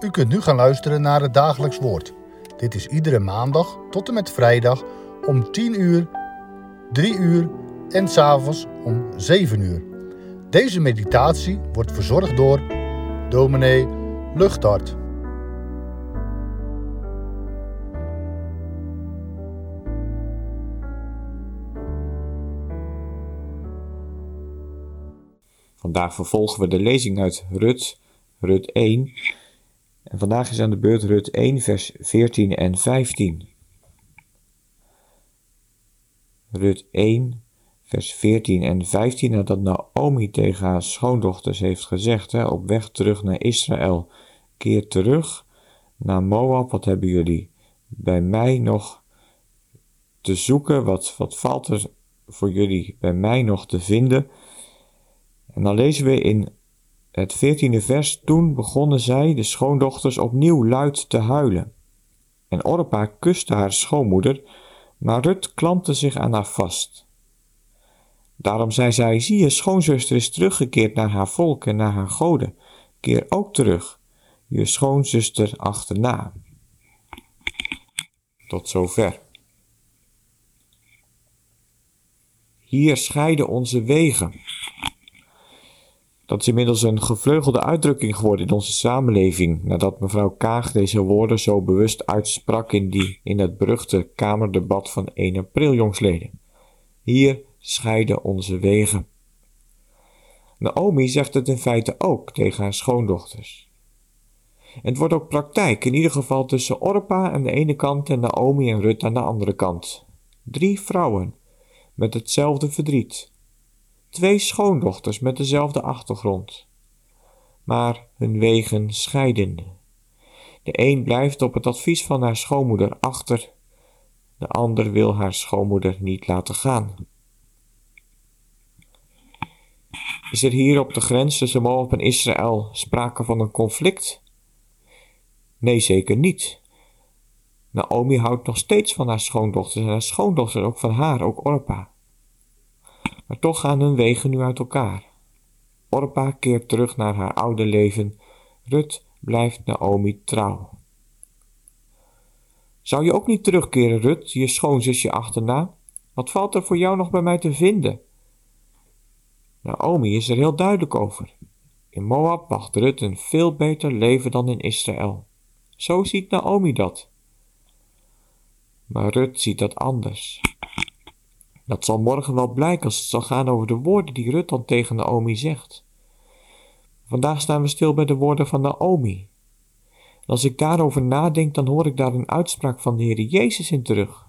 U kunt nu gaan luisteren naar het dagelijks woord. Dit is iedere maandag tot en met vrijdag om 10 uur, 3 uur en s'avonds om 7 uur. Deze meditatie wordt verzorgd door dominee Luchtart. Vandaag vervolgen we de lezing uit Rut, Rut 1. En vandaag is aan de beurt Rut 1, vers 14 en 15. Rut 1, vers 14 en 15, nadat Naomi tegen haar schoondochters heeft gezegd, hè, op weg terug naar Israël, keer terug naar Moab, wat hebben jullie bij mij nog te zoeken, wat, wat valt er voor jullie bij mij nog te vinden? En dan lezen we in het veertiende vers, toen begonnen zij, de schoondochters, opnieuw luid te huilen. En Orpa kuste haar schoonmoeder, maar Rut klampte zich aan haar vast. Daarom zei zij, zie je, schoonzuster is teruggekeerd naar haar volk en naar haar goden. Keer ook terug, je schoonzuster achterna. Tot zover. Hier scheiden onze wegen. Dat is inmiddels een gevleugelde uitdrukking geworden in onze samenleving, nadat mevrouw Kaag deze woorden zo bewust uitsprak in, die, in het beruchte Kamerdebat van 1 april jongsleden. Hier scheiden onze wegen. Naomi zegt het in feite ook tegen haar schoondochters. Het wordt ook praktijk, in ieder geval tussen Orpa aan de ene kant en Naomi en Rut aan de andere kant. Drie vrouwen met hetzelfde verdriet, twee schoondochters met dezelfde achtergrond, maar hun wegen scheiden. De een blijft op het advies van haar schoonmoeder achter, de ander wil haar schoonmoeder niet laten gaan. Is er hier op de grens tussen Moab en Israël sprake van een conflict? Nee, zeker niet. Naomi houdt nog steeds van haar schoondochters en haar schoondochter ook van haar, ook Orpa. Maar toch gaan hun wegen nu uit elkaar. Orpa keert terug naar haar oude leven. Rut blijft Naomi trouw. Zou je ook niet terugkeren, Rut, je schoonzusje achterna? Wat valt er voor jou nog bij mij te vinden? Naomi is er heel duidelijk over. In Moab wacht Rut een veel beter leven dan in Israël. Zo ziet Naomi dat. Maar Rut ziet dat anders. Dat zal morgen wel blijken als het zal gaan over de woorden die Rut dan tegen Naomi zegt. Vandaag staan we stil bij de woorden van Naomi. als ik daarover nadenk, dan hoor ik daar een uitspraak van de Heer Jezus in terug.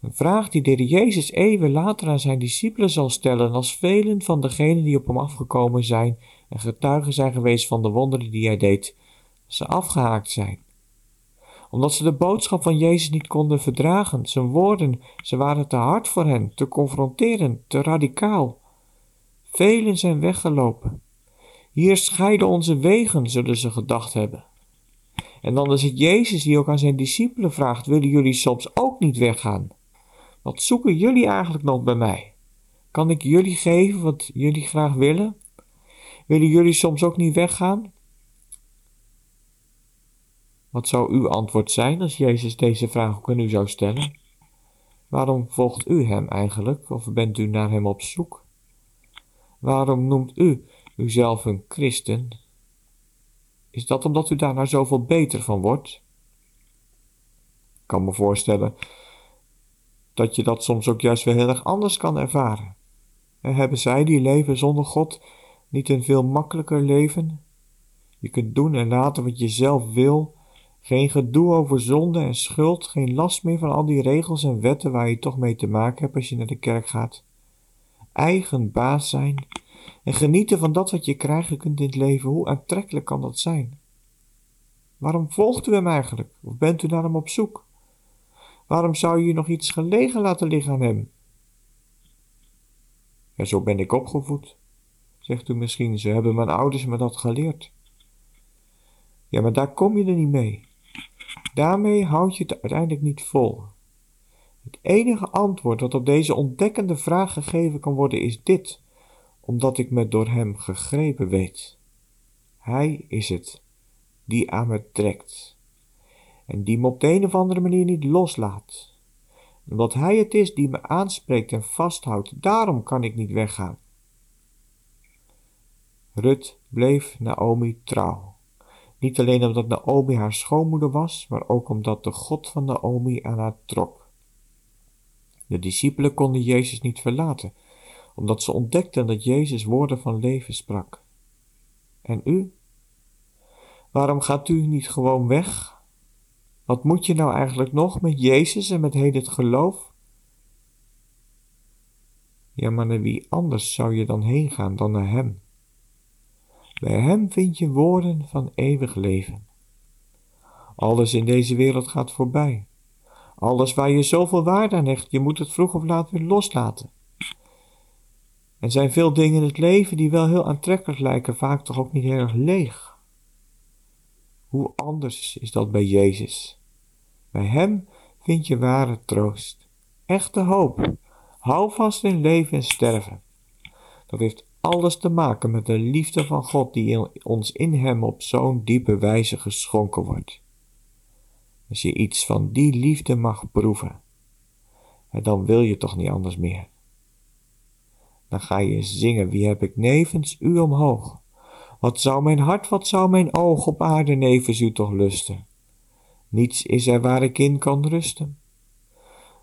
Een vraag die de Heer Jezus eeuwen later aan zijn discipelen zal stellen als velen van degenen die op hem afgekomen zijn en getuigen zijn geweest van de wonderen die hij deed, ze afgehaakt zijn omdat ze de boodschap van Jezus niet konden verdragen. Zijn woorden, ze waren te hard voor hen, te confronterend, te radicaal. Velen zijn weggelopen. Hier scheiden onze wegen, zullen ze gedacht hebben. En dan is het Jezus die ook aan zijn discipelen vraagt: Willen jullie soms ook niet weggaan? Wat zoeken jullie eigenlijk nog bij mij? Kan ik jullie geven wat jullie graag willen? Willen jullie soms ook niet weggaan? Wat zou uw antwoord zijn als Jezus deze vraag ook aan u zou stellen? Waarom volgt u hem eigenlijk, of bent u naar hem op zoek? Waarom noemt u uzelf een christen? Is dat omdat u daar nou zoveel beter van wordt? Ik kan me voorstellen dat je dat soms ook juist weer heel erg anders kan ervaren. En hebben zij die leven zonder God niet een veel makkelijker leven? Je kunt doen en laten wat je zelf wil geen gedoe over zonde en schuld, geen last meer van al die regels en wetten waar je toch mee te maken hebt als je naar de kerk gaat. Eigen baas zijn en genieten van dat wat je krijgen kunt in het leven, hoe aantrekkelijk kan dat zijn? Waarom volgt u hem eigenlijk? Of bent u naar hem op zoek? Waarom zou je nog iets gelegen laten liggen aan hem? Ja, zo ben ik opgevoed, zegt u misschien. Ze hebben mijn ouders me dat geleerd. Ja, maar daar kom je er niet mee. Daarmee houd je het uiteindelijk niet vol. Het enige antwoord dat op deze ontdekkende vraag gegeven kan worden is dit, omdat ik me door hem gegrepen weet. Hij is het die aan me trekt. En die me op de een of andere manier niet loslaat. Omdat Hij het is die me aanspreekt en vasthoudt, daarom kan ik niet weggaan. Rut bleef Naomi trouw. Niet alleen omdat Naomi haar schoonmoeder was, maar ook omdat de God van Naomi aan haar trok. De discipelen konden Jezus niet verlaten, omdat ze ontdekten dat Jezus woorden van leven sprak. En u? Waarom gaat u niet gewoon weg? Wat moet je nou eigenlijk nog met Jezus en met heel het geloof? Ja, maar naar wie anders zou je dan heen gaan dan naar Hem? Bij Hem vind je woorden van eeuwig leven. Alles in deze wereld gaat voorbij. Alles waar je zoveel waarde aan hecht, je moet het vroeg of laat weer loslaten. Er zijn veel dingen in het leven die wel heel aantrekkelijk lijken, vaak toch ook niet heel erg leeg. Hoe anders is dat bij Jezus? Bij Hem vind je ware troost, echte hoop. Hou vast in leven en sterven. Dat heeft alles te maken met de liefde van God die ons in Hem op zo'n diepe wijze geschonken wordt. Als je iets van die liefde mag proeven, dan wil je toch niet anders meer. Dan ga je zingen, wie heb ik nevens u omhoog? Wat zou mijn hart, wat zou mijn oog op aarde nevens u toch lusten? Niets is er waar ik in kan rusten.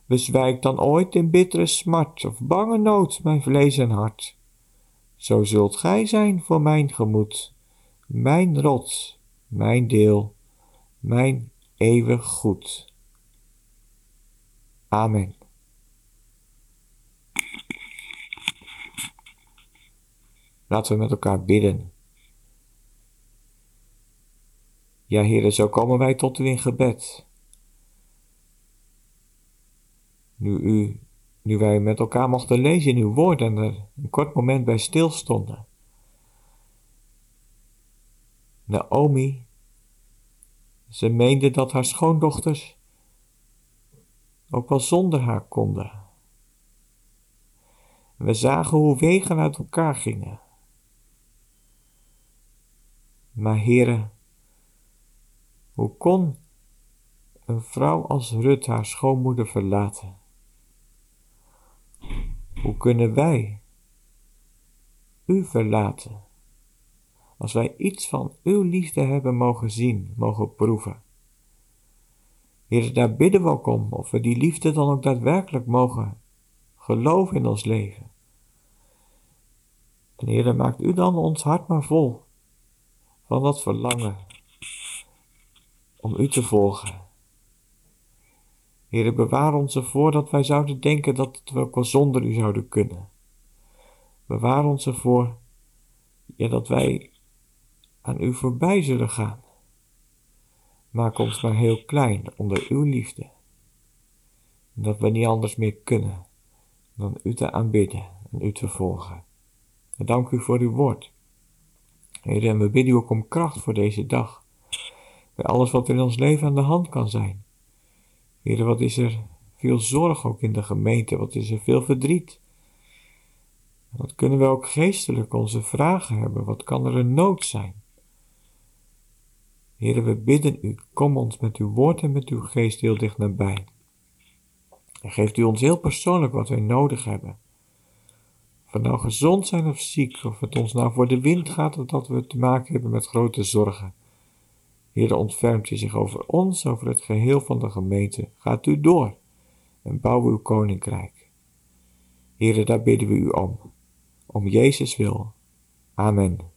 Bezwijkt dan ooit in bittere smart of bange nood mijn vlees en hart. Zo zult gij zijn voor mijn gemoed, mijn rots, mijn deel, mijn eeuwig goed. Amen. Laten we met elkaar bidden. Ja, heren, zo komen wij tot u in gebed. Nu, u, nu wij met elkaar mochten lezen in uw woord en er een kort moment bij stilstonden. Naomi, ze meende dat haar schoondochters ook wel zonder haar konden. We zagen hoe wegen uit elkaar gingen. Maar heren, hoe kon een vrouw als Rut haar schoonmoeder verlaten? Hoe kunnen wij u verlaten als wij iets van uw liefde hebben mogen zien, mogen proeven? Heer, daar bidden we ook om, of we die liefde dan ook daadwerkelijk mogen geloven in ons leven. En Heer, maakt u dan ons hart maar vol van dat verlangen om u te volgen. Heere, bewaar ons ervoor dat wij zouden denken dat we ook wel zonder u zouden kunnen. Bewaar ons ervoor ja, dat wij aan u voorbij zullen gaan. Maak ons maar heel klein onder uw liefde. Dat we niet anders meer kunnen dan u te aanbidden en u te volgen. En dank u voor uw woord. Heer, en we bidden u ook om kracht voor deze dag. Bij alles wat er in ons leven aan de hand kan zijn. Heer, wat is er veel zorg ook in de gemeente? Wat is er veel verdriet? Wat kunnen we ook geestelijk onze vragen hebben? Wat kan er een nood zijn? Heer, we bidden u, kom ons met uw woord en met uw geest heel dicht nabij. En geeft u ons heel persoonlijk wat wij nodig hebben. Of we nou gezond zijn of ziek, of het ons nou voor de wind gaat, of dat we te maken hebben met grote zorgen. Heer, ontfermt u zich over ons, over het geheel van de gemeente. Gaat u door en bouw uw koninkrijk. Heer, daar bidden we u om. Om Jezus wil. Amen.